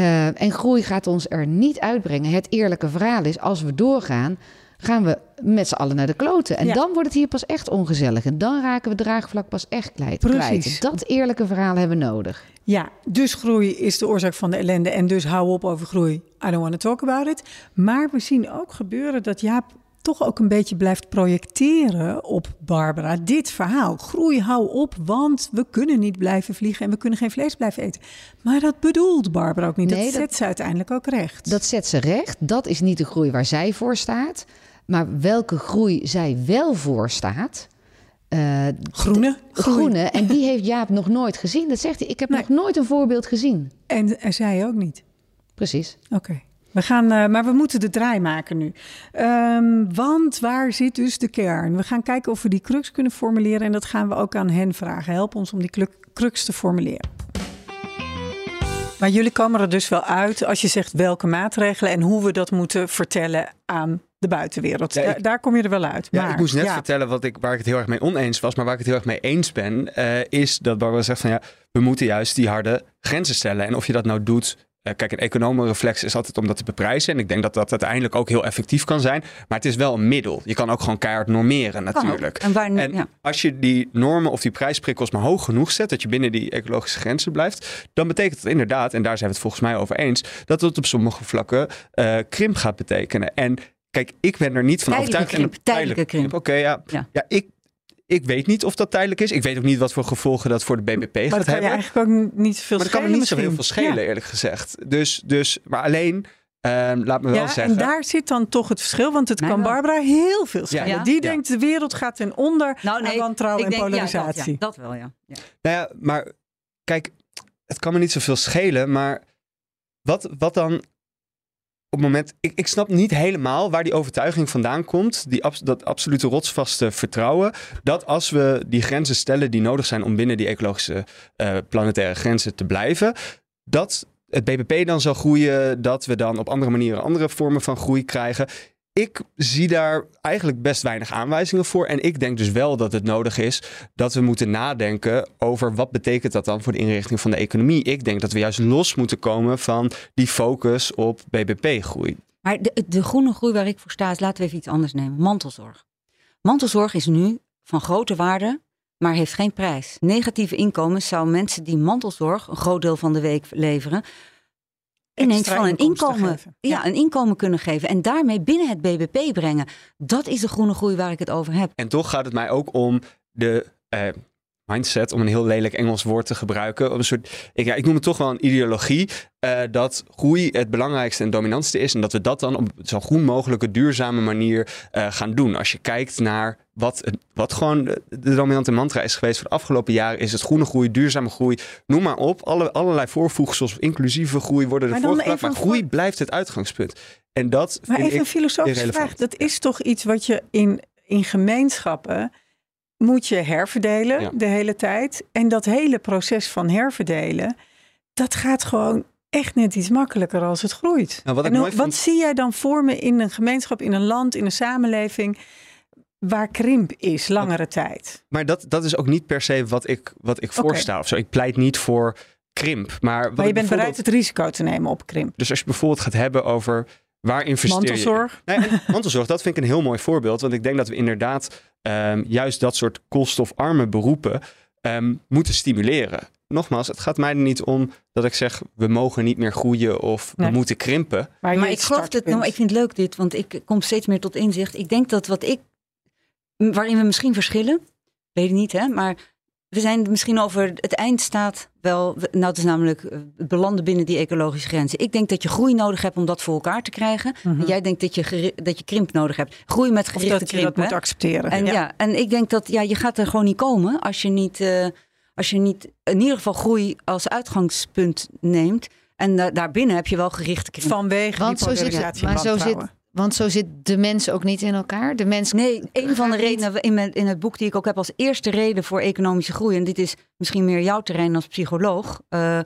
Eh, en groei gaat ons er niet uitbrengen. Het eerlijke verhaal is, als we doorgaan... gaan we met z'n allen naar de kloten. En
Ja.
dan wordt het hier pas echt ongezellig. En dan raken we draagvlak pas echt kwijt.
Precies.
kwijt. Dat eerlijke verhaal hebben we nodig.
Ja, dus groei is de oorzaak van de ellende en dus hou op over groei. I don't want to talk about it. Maar we zien ook gebeuren dat Jaap toch ook een beetje blijft projecteren op Barbara. Dit verhaal. Groei, hou op, want we kunnen niet blijven vliegen en we kunnen geen vlees blijven eten. Maar dat bedoelt Barbara ook niet.
Nee,
dat
dat-
zet ze uiteindelijk ook recht.
Dat zet ze recht. Dat is niet de groei waar zij voor staat. Maar welke groei zij wel voor staat. eh,
groene,
groene. En die heeft Jaap nog nooit gezien. Dat zegt hij. Ik heb
Nee.
nog nooit een voorbeeld gezien.
En, en zij ook niet.
Precies.
Oké. We gaan, eh, maar we moeten de draai maken nu. Ehm, want waar zit dus de kern? We gaan kijken of we die crux kunnen formuleren. En dat gaan we ook aan hen vragen. Help ons om die crux te formuleren. Maar jullie komen er dus wel uit als je zegt welke maatregelen en hoe we dat moeten vertellen aan de buitenwereld.
Ja, ik-
daar, daar kom je er wel uit.
Ja,
maar,
ik moest net
ja,
vertellen wat ik, waar ik het heel erg mee oneens was. Maar waar ik het heel erg mee eens ben, eh, is dat Barbara zegt van ja, we moeten juist die harde grenzen stellen. En of je dat nou doet. Eh, kijk, een economenreflex is altijd om dat te beprijzen. En ik denk dat dat uiteindelijk ook heel effectief kan zijn. Maar het is wel een middel. Je kan ook gewoon keihard normeren natuurlijk.
En waar,
En
ja.
als je die normen of die prijsprikkels maar hoog genoeg zet, dat je binnen die ecologische grenzen blijft, dan betekent het inderdaad, en daar zijn we het volgens mij over eens, dat het op sommige vlakken eh, krimp gaat betekenen. En kijk, ik ben er niet van
Tijdelijke
overtuigd.
krimp, tijdelijke krimp.
Oké, ja.
Ja.
ja. ik, ik weet niet of dat tijdelijk is. Ik weet ook niet wat voor gevolgen dat voor de BBP
maar
gaat
dat kan je
hebben.
eigenlijk ook niet veel
Maar dat kan me
schelen
niet zo heel veel schelen,
Ja.
eerlijk gezegd. Dus, dus, maar alleen, ehm, laat me wel
Ja,
zeggen.
en daar zit dan toch het verschil, want het
Mij
kan
wel.
Barbara heel veel schelen.
Ja.
Die
Ja.
denkt de wereld gaat ten onder
Nou, nee,
aan wantrouwen
ik
en
denk, ja, dat,
polarisatie.
ja, dat wel, ja. ja.
Nou ja, maar kijk, het kan me niet zoveel schelen, maar wat, wat dan op het moment... Ik, ik snap niet helemaal waar die overtuiging vandaan komt, die, dat absolute rotsvaste vertrouwen, dat als we die grenzen stellen die nodig zijn om binnen die ecologische eh, planetaire grenzen te blijven, dat het BBP dan zal groeien, dat we dan op andere manieren andere vormen van groei krijgen. Ik zie daar eigenlijk best weinig aanwijzingen voor. En ik denk dus wel dat het nodig is dat we moeten nadenken over wat betekent dat dan voor de inrichting van de economie. Ik denk dat we juist los moeten komen van die focus op BBP-groei.
Maar de, de groene groei waar ik voor sta, is laten we even iets anders nemen. Mantelzorg. Mantelzorg is nu van grote waarde, maar heeft geen prijs. Negatieve inkomens zou mensen die mantelzorg een groot deel van de week leveren, ineens van een inkomen, Ja. een inkomen kunnen geven. En daarmee binnen het BBP brengen. Dat is de groene groei waar ik het over heb.
En toch gaat het mij ook om de eh, mindset, om een heel lelijk Engels woord te gebruiken. Een soort, ik, ja, ik noem het toch wel een ideologie. eh, dat groei het belangrijkste en dominantste is. En dat we dat dan op zo groen mogelijke, duurzame manier eh, gaan doen. Als je kijkt naar wat, wat gewoon de, de dominante mantra is geweest voor de afgelopen jaren. Is het groene groei, duurzame groei. Noem maar op. Alle, allerlei voorvoegsels, inclusieve groei worden
dan
gebruikt. Maar groei
voor-
blijft het uitgangspunt. En dat
Maar even een filosofische vraag. Dat is toch iets wat je in, in gemeenschappen moet je herverdelen
Ja.
de hele tijd. En dat hele proces van herverdelen, dat gaat gewoon echt net iets makkelijker als het groeit.
Nou, wat
en hoe- wat zie jij dan voor me in een gemeenschap, in een land, in een samenleving waar krimp is langere tijd?
Maar dat, dat is ook niet per se wat ik, wat ik voorsta. Of zo. Ik pleit niet voor krimp. Maar,
Maar je bent bereid het risico te nemen op krimp.
Dus als je bijvoorbeeld gaat hebben over waar investeer je...
Mantelzorg.
Nee, mantelzorg, dat vind ik een heel mooi voorbeeld. Want ik denk dat we inderdaad ehm, juist dat soort koolstofarme beroepen ehm, moeten stimuleren. Nogmaals, het gaat mij er niet om dat ik zeg we mogen niet meer groeien of
Nee.
we moeten krimpen.
Maar ik geloof het, nou, ik vind het leuk dit, want ik kom steeds meer tot inzicht. Ik denk dat wat ik, waarin we misschien verschillen, weet ik niet, hè, maar we zijn misschien over het eind staat wel, nou het is namelijk eh, belanden binnen die ecologische grenzen. Ik denk dat je groei nodig hebt om dat voor elkaar te krijgen.
Mhm.
En jij denkt dat je, dat je krimp nodig hebt. Groei met
Of
gerichte
dat je
krimp.
dat moet accepteren.
En
Ja.
ja. en ik denk dat ja, je gaat er gewoon niet komen als je niet, eh, als je niet in ieder geval groei als uitgangspunt neemt. En da- daarbinnen heb je wel gerichte krimp.
Vanwege
Want
die
zo zit,
polarisatie
maar zo zit. Want zo zit de mens ook niet in elkaar. De mens
Nee, een van de redenen in, mijn, in het boek die ik ook heb als eerste reden voor economische groei, en dit is misschien meer jouw terrein als psycholoog, eh,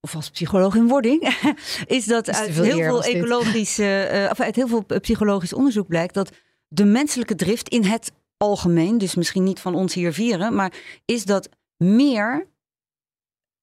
of als psycholoog in wording, [laughs] is dat
is
uit
veel
heel veel
was dit.
ecologisch, eh, of uit heel veel psychologisch onderzoek blijkt dat de menselijke drift in het algemeen, dus misschien niet van ons hier vieren, maar is dat meer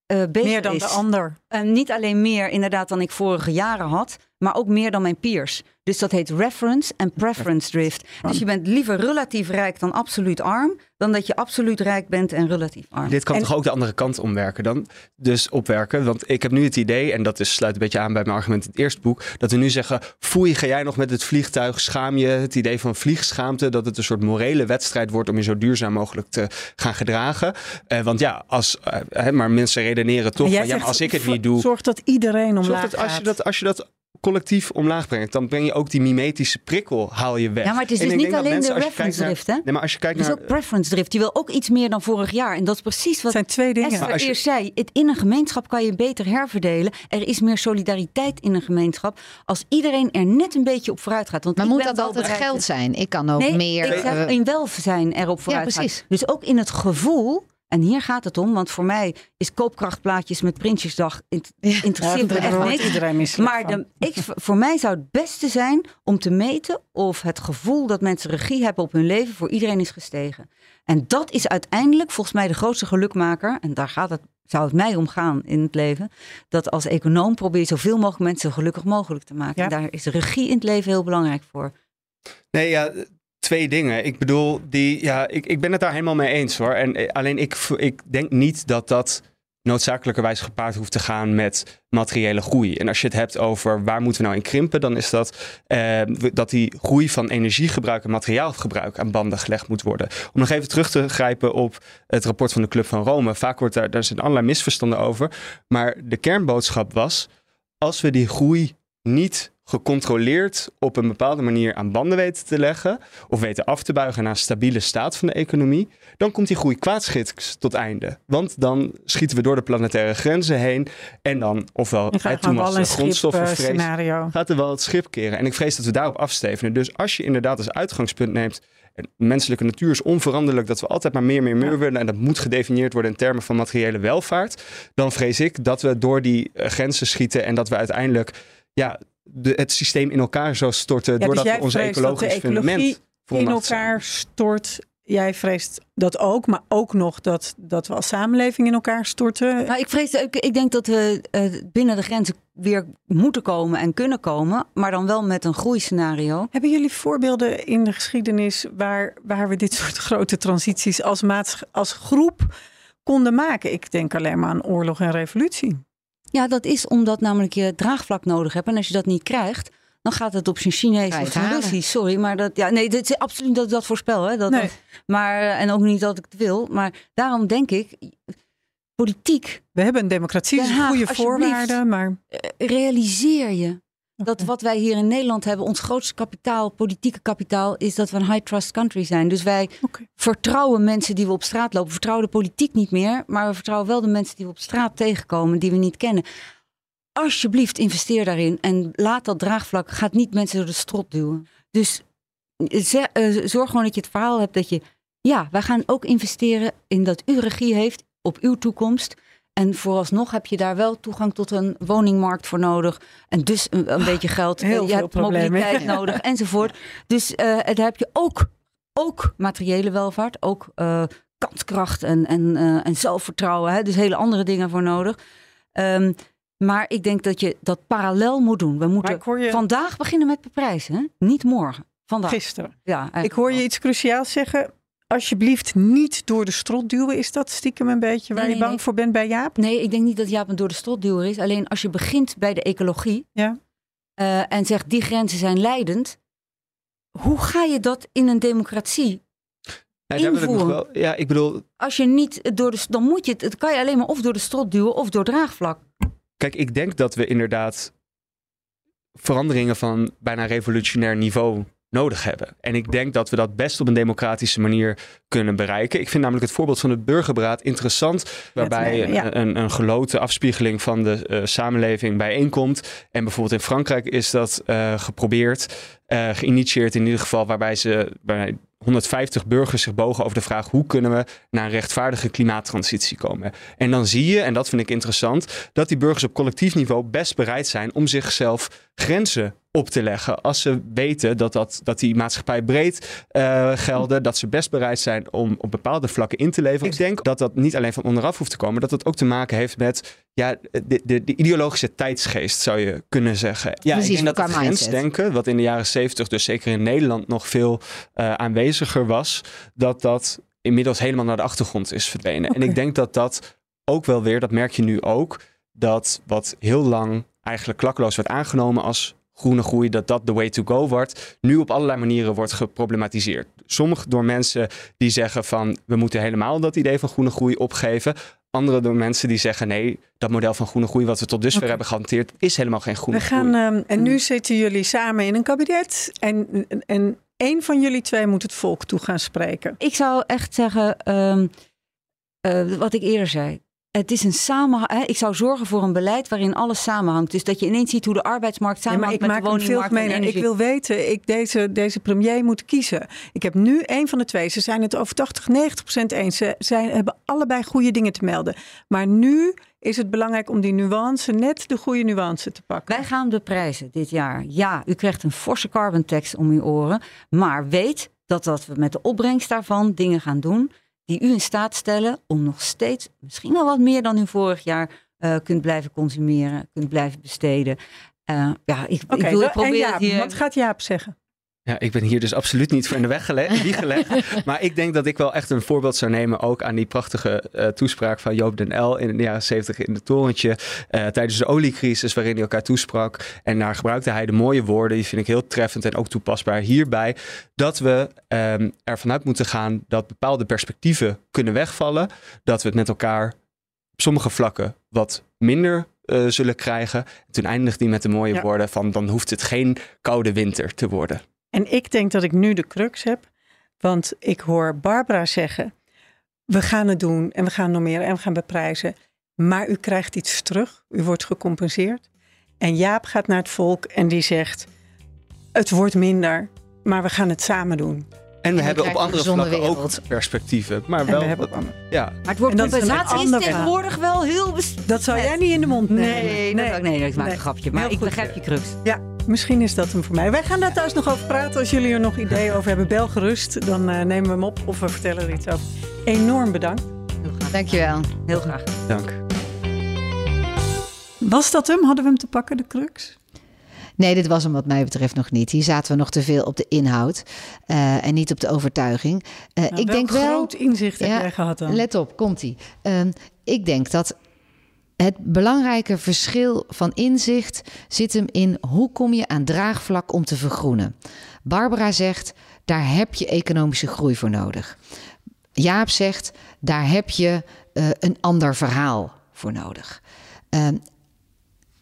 eh beter
Meer dan
is.
de ander.
En niet alleen meer inderdaad dan ik vorige jaren had, maar ook meer dan mijn peers. Dus dat heet reference en preference drift. Dus je bent liever relatief rijk dan absoluut arm, dan dat je absoluut rijk bent en relatief arm.
Dit kan
En-
toch ook de andere kant omwerken dan? Dus opwerken. Want ik heb nu het idee, en dat is, sluit een beetje aan bij mijn argument in het eerste boek, dat we nu zeggen: foei, ga jij nog met het vliegtuig? Schaam je? Het idee van vliegschaamte, dat het een soort morele wedstrijd wordt om je zo duurzaam mogelijk te gaan gedragen. Eh, want ja, als, eh, hè, maar mensen redeneren toch van ja, als ik het niet doe.
Zorg dat iedereen omlaag
Zorg dat als je
gaat.
dat, als je dat collectief omlaag brengt, dan breng je ook die mimetische prikkel, haal je weg.
Ja, maar het is dus niet alleen
mensen,
de reference
naar-
drift, hè?
Nee, maar als je kijkt
Het is
naar
ook preference drift. Je wil ook iets meer dan vorig jaar. En dat is precies wat
zijn twee dingen.
Esther
als je-
eerst zei. Het, in een gemeenschap kan je beter herverdelen. Er is meer solidariteit in een gemeenschap. Als iedereen er net een beetje op vooruit gaat. Want
Maar
ik
moet
ben
dat altijd
bereid-
geld zijn? Ik kan ook
Nee,
meer.
ik zeg
eh,
in welzijn erop vooruit gaan.
precies.
Dus ook in het gevoel. En hier gaat het om, want voor mij is koopkrachtplaatjes met Prinsjesdag int-
Ja,
interesseert me
daar
echt
wordt
niks.
iedereen misselijk
Maar
van.
de, ik, voor mij zou het beste zijn om te meten of het gevoel dat mensen regie hebben op hun leven voor iedereen is gestegen. En dat is uiteindelijk volgens mij de grootste gelukmaker. En daar gaat het, zou het mij om gaan in het leven. Dat als econoom probeer je zoveel mogelijk mensen zo gelukkig mogelijk te maken.
Ja.
En daar is regie in het leven heel belangrijk voor.
Nee, ja, twee dingen. Ik bedoel, die, ja, ik, ik ben het daar helemaal mee eens hoor. En eh, alleen ik, ik denk niet dat dat noodzakelijkerwijs gepaard hoeft te gaan met materiële groei. En als je het hebt over waar moeten we nou in krimpen, dan is dat eh, dat die groei van energiegebruik en materiaalgebruik aan banden gelegd moet worden. Om nog even terug te grijpen op het rapport van de Club van Rome. Vaak wordt daar, daar zijn allerlei misverstanden over. Maar de kernboodschap was, als we die groei niet gecontroleerd op een bepaalde manier aan banden weten te leggen of weten af te buigen naar een stabiele staat van de economie, dan komt die groei kwaadschiks tot einde. Want dan schieten we door de planetaire grenzen heen en dan, ofwel
gaan
toen was de grondstoffenvrees,
scenario.
gaat er wel het schip keren. En ik vrees dat we daarop afstevenen. Dus als je inderdaad als uitgangspunt neemt, en menselijke natuur is onveranderlijk, dat we altijd maar meer, meer, meer
Ja.
willen en dat moet gedefinieerd worden in termen van materiële welvaart, dan vrees ik dat we door die eh, grenzen schieten en dat we uiteindelijk ja, de, het systeem in elkaar zo storten
Ja, dus
doordat
jij
we onze
vreest dat de
ecologisch
ecologie
fundament
in elkaar stort. Jij vreest dat ook, maar ook nog dat, dat we als samenleving in elkaar storten.
Nou, ik, vrees, ik, ik denk dat we eh, binnen de grenzen weer moeten komen en kunnen komen. Maar dan wel met een groeiscenario.
Hebben jullie voorbeelden in de geschiedenis waar, waar we dit [laughs] soort grote transities als, maats, als groep konden maken? Ik denk alleen maar aan oorlog en revolutie.
Ja, dat is omdat namelijk je draagvlak nodig hebt. En als je dat niet krijgt, dan gaat het op zijn Chinees
je
of zijn. Russisch. Sorry, maar dat, ja, nee, dit is absoluut niet dat ik dat voorspel. Hè, dat,
Nee.
maar, en ook niet dat ik het wil. Maar daarom denk ik, politiek,
We hebben een democratie,
Den
dus
Haag,
goede voorwaarden, maar
eh, realiseer je dat wat wij hier in Nederland hebben, ons grootste kapitaal, politieke kapitaal, is dat we een high trust country zijn. Dus wij vertrouwen mensen die we op straat lopen. We vertrouwen de politiek niet meer, maar we vertrouwen wel de mensen die we op straat tegenkomen, die we niet kennen. Alsjeblieft, investeer daarin en laat dat draagvlak, gaat niet mensen door de strot duwen. Dus eh, ze- eh, zorg gewoon dat je het verhaal hebt dat je, ja, wij gaan ook investeren in dat u regie heeft op uw toekomst. En vooralsnog heb je daar wel toegang tot een woningmarkt voor nodig. En dus een, een beetje geld.
Ah, heel
je hebt mobiliteit [laughs] nodig enzovoort. Dus eh daar heb je ook, ook materiële welvaart. Ook eh, kanskracht en, en, eh, en zelfvertrouwen. Hè? Dus hele andere dingen voor nodig. Ehm, maar ik denk dat je dat parallel moet doen. We moeten
je
vandaag beginnen met beprijzen. Hè? Niet morgen. Vandaag.
gisteren.
Ja,
Ik hoor je iets cruciaals zeggen. Alsjeblieft niet door de strot duwen. Is dat stiekem een beetje waar
Nee,
je bang
nee.
voor bent bij Jaap?
Nee, ik denk niet dat Jaap een door de strotduwer is. Alleen als je begint bij de ecologie
Ja.
eh, en zegt die grenzen zijn leidend. Hoe ga je dat in een democratie?
Ja, daar wil ik nog
invoeren.
wel, ja, ik bedoel,
Als je niet door de, dan moet je het, het kan je alleen maar of door de strot duwen of door draagvlak.
Kijk, ik denk dat we inderdaad veranderingen van bijna revolutionair niveau nodig hebben. En ik denk dat we dat best op een democratische manier kunnen bereiken. Ik vind namelijk het voorbeeld van het burgerberaad interessant, waarbij
nemen, ja.
een, een, een geloten afspiegeling van de eh, samenleving bijeenkomt. En bijvoorbeeld in Frankrijk is dat eh, geprobeerd, eh, geïnitieerd in ieder geval, waarbij ze bij 150 burgers zich bogen over de vraag hoe kunnen we naar een rechtvaardige klimaattransitie komen. En dan zie je, en dat vind ik interessant, dat die burgers op collectief niveau best bereid zijn om zichzelf grenzen op te leggen. Als ze weten dat, dat, dat die maatschappij breed uh, gelden, dat ze best bereid zijn om op bepaalde vlakken in te leveren. Ik denk dat dat niet alleen van onderaf hoeft te komen, dat het ook te maken heeft met ja, de, de, de ideologische tijdsgeest, zou je kunnen zeggen. Ja,
Precies,
ik denk dat het grensdenken, wat in de jaren zeventig, dus zeker in Nederland, nog veel uh, aanweziger was, dat dat inmiddels helemaal naar de achtergrond is verdwenen. Okay. En ik denk dat dat ook wel weer, dat merk je nu ook, dat wat heel lang eigenlijk klakkeloos werd aangenomen als groene groei, dat dat de way to go wordt, nu op allerlei manieren wordt geproblematiseerd. Sommige door mensen die zeggen van we moeten helemaal dat idee van groene groei opgeven. Andere door mensen die zeggen nee, dat model van groene groei wat we tot dusver okay. hebben gehanteerd is helemaal geen groene
we gaan,
groei.
Um, en nu zitten jullie samen in een kabinet en, en één van jullie twee moet het volk toe gaan spreken.
Ik zou echt zeggen, um, uh, wat ik eerder zei. Het is een samenhang. Ik zou zorgen voor een beleid waarin alles samenhangt. Dus dat je ineens ziet hoe de arbeidsmarkt samenhangt
maar ik
met
maak
de
veel
woningmarkt en
Ik wil weten, ik deze, deze premier moet kiezen. Ik heb nu één van de twee. Ze zijn het over 80, 90 procent eens. Ze zijn, hebben allebei goede dingen te melden. Maar nu is het belangrijk om die nuance, net de goede nuance te pakken.
Wij gaan beprijzen dit jaar. Ja, u krijgt een forse carbon tax om uw oren. Maar weet dat, dat we met de opbrengst daarvan dingen gaan doen die u in staat stellen om nog steeds, misschien wel wat meer dan u vorig jaar, uh, kunt blijven consumeren, kunt blijven besteden. Uh, ja, ik,
okay,
ik wil proberen
Jaap,
hier...
Wat gaat Jaap zeggen?
Ja, ik ben hier dus absoluut niet voor in de weg gelegd, wie [laughs] gelegd. maar ik denk dat ik wel echt een voorbeeld zou nemen ook aan die prachtige uh, toespraak van Joop den L in de jaren 70 in het torentje. Uh, tijdens de oliecrisis waarin hij elkaar toesprak. En daar gebruikte hij de mooie woorden, die vind ik heel treffend en ook toepasbaar hierbij. Dat we um, ervan uit moeten gaan dat bepaalde perspectieven kunnen wegvallen. Dat we het met elkaar op sommige vlakken wat minder uh, zullen krijgen. En toen eindigde hij met de mooie ja. woorden van dan hoeft het geen koude winter te worden.
En ik denk dat ik nu de crux heb. Want ik hoor Barbara zeggen: we gaan het doen en we gaan normeren en we gaan beprijzen. Maar u krijgt iets terug. U wordt gecompenseerd. En Jaap gaat naar het volk en die zegt: het wordt minder, maar we gaan het samen doen.
En we
En
hebben op andere vlakken ook perspectieven. Maar
En
wel,
we hebben
wat- ja.
Maar het woord
een
compensatie is, tegenwoordig wel heel...
Dat zou jij niet in de mond nemen.
Nee, nee, nee, nee, ik maak
Nee.
een grapje. Maar
Heel
ik
goed.
begrijp je crux.
Ja, misschien is dat hem voor mij. Wij gaan daar thuis nog over praten. Als jullie er nog ideeën over hebben, bel gerust. Dan eh, nemen we hem op of we vertellen er iets over. Enorm bedankt.
Heel graag.
Dankjewel.
Heel graag.
Dank.
Was dat hem? Hadden we hem te pakken, de crux?
Nee, dit was hem wat mij betreft nog niet. Hier zaten we nog te veel op de inhoud eh, en niet op de overtuiging. Eh,
Nou,
ik
welk
denk wel.
groot inzicht heb
Ja,
jij gehad dan?
Let op, komt-ie. Ehm, ik denk dat het belangrijke verschil van inzicht zit hem in hoe kom je aan draagvlak om te vergroenen. Barbara zegt, daar heb je economische groei voor nodig. Jaap zegt, daar heb je eh, een ander verhaal voor nodig. Ehm,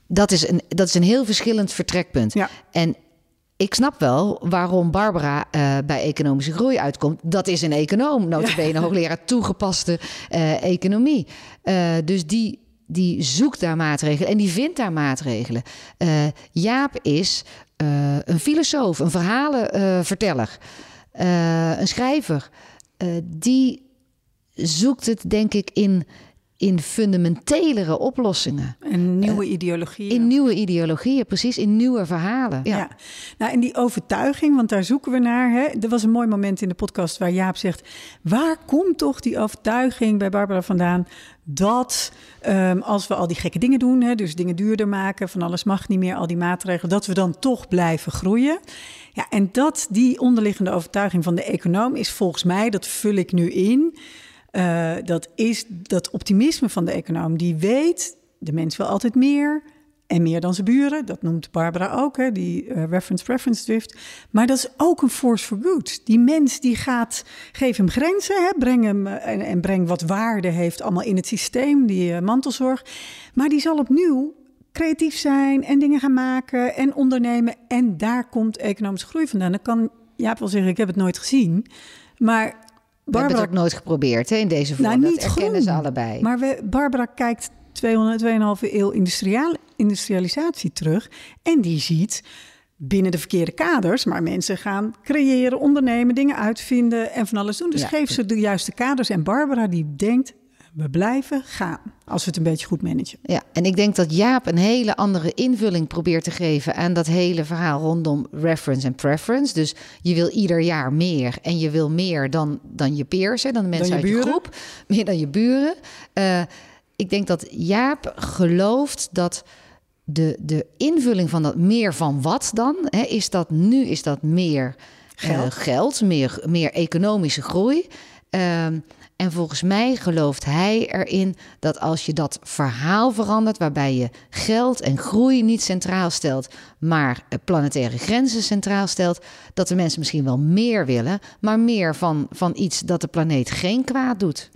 dat, is een, dat is een heel verschillend vertrekpunt.
Ja.
En ik snap wel waarom Barbara eh, bij economische groei uitkomt. Dat is een econoom, notabene hoogleraar toegepaste eh, economie. Dus die, die zoekt daar maatregelen en die vindt daar maatregelen. Eh, Jaap is eh, een filosoof, een verhalenverteller, eh, een schrijver. Die zoekt het, denk ik, in, in fundamentelere oplossingen.
Een nieuwe ideologie.
In nieuwe ideologieën, precies, in nieuwe verhalen.
Ja. nou en die overtuiging, want daar zoeken we naar. Hè? Er was een mooi moment in de podcast waar Jaap zegt: waar komt toch die overtuiging bij Barbara vandaan dat ehm, als we al die gekke dingen doen, hè, dus dingen duurder maken, van alles mag niet meer, al die maatregelen, dat we dan toch blijven groeien? Ja, en dat die onderliggende overtuiging van de econoom is volgens mij, dat vul ik nu in. Eh, dat is dat optimisme van de econoom. Die weet, de mens wil altijd meer. En meer dan zijn buren. Dat noemt Barbara ook, hè, die eh, reference preference drift. Maar dat is ook een force for good. Die mens die gaat, geef hem grenzen, hè, breng hem eh, en, en breng wat waarde heeft allemaal in het systeem, die mantelzorg. Maar die zal opnieuw creatief zijn en dingen gaan maken en ondernemen. En daar komt economische groei vandaan. Dan kan Jaap wel zeggen, ik heb het nooit gezien. Maar
We hebben
Barbara
het ook nooit geprobeerd hè, in deze vorm.
nou,
dat
niet groen.
ze allebei.
Maar we, Barbara kijkt 200, 2,5 eeuw industriaal, industrialisatie terug. En die ziet binnen de verkeerde kaders, maar mensen gaan creëren, ondernemen, dingen uitvinden en van alles doen. Dus
Ja.
geef ze de juiste kaders. En Barbara die denkt We blijven gaan als we het een beetje goed managen.
Ja, en ik denk dat Jaap een hele andere invulling probeert te geven aan dat hele verhaal rondom reference en preference. Dus je wil ieder jaar meer en je wil meer dan, dan je peers, hè, dan de mensen
je
uit je groep, meer dan je buren. Eh, ik denk dat Jaap gelooft dat de, de invulling van dat meer van wat dan, hè, is dat nu is dat meer eh,
Geld.
geld meer, meer economische groei. Ehm, en volgens mij gelooft hij erin dat als je dat verhaal verandert, waarbij je geld en groei niet centraal stelt, maar eh, planetaire grenzen centraal stelt, dat de mensen misschien wel meer willen, maar meer van, van iets dat de planeet geen kwaad doet.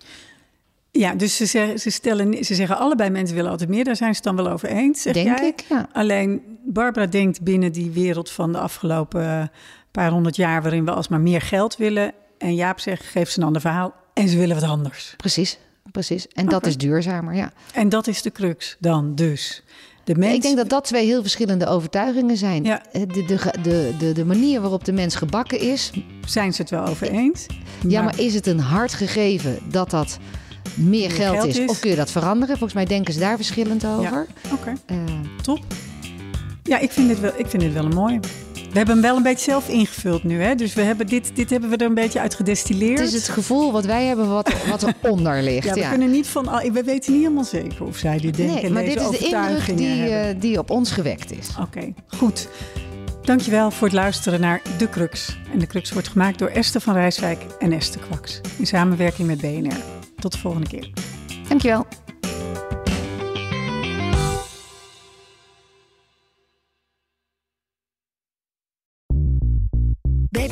Ja, dus ze zeggen, ze, stellen, ze zeggen allebei mensen willen altijd meer. Daar zijn ze het dan wel over eens, zeg
Denk
jij?
ik, ja.
Alleen Barbara denkt binnen die wereld van de afgelopen eh, paar honderd jaar... waarin we alsmaar meer geld willen. En Jaap zegt, geef ze een ander verhaal. En ze willen wat anders.
Precies, precies. En dat is duurzamer, ja.
En dat is de crux dan dus. De mens,
Ik denk dat dat twee heel verschillende overtuigingen zijn.
Ja.
Eh, De, de, de, de, manier waarop de mens gebakken is,
zijn ze het wel over eens.
Ja, maar is het een hard gegeven dat dat meer geld,
geld
is,
is?
Of kun je dat veranderen? Volgens mij denken ze daar verschillend over.
Oké,
Eh,
top. Ja, ik vind, dit wel, ik vind dit wel een mooi. We hebben hem wel een beetje zelf ingevuld nu, hè? Dus we hebben dit, dit hebben we er een beetje uit gedestilleerd.
het is het gevoel wat wij hebben wat, wat eronder [laughs] ligt.
Ja,
Ja,
we kunnen niet van. al- We weten niet helemaal zeker of zij dit denken.
nee, maar
deze
dit is de indruk die, eh, die op ons gewekt is.
Oké, goed. Dankjewel voor het luisteren naar De Crux. En De Crux wordt gemaakt door Esther van Rijswijk en Esther Kwaks. In samenwerking met BNR. Tot de volgende keer.
Dankjewel.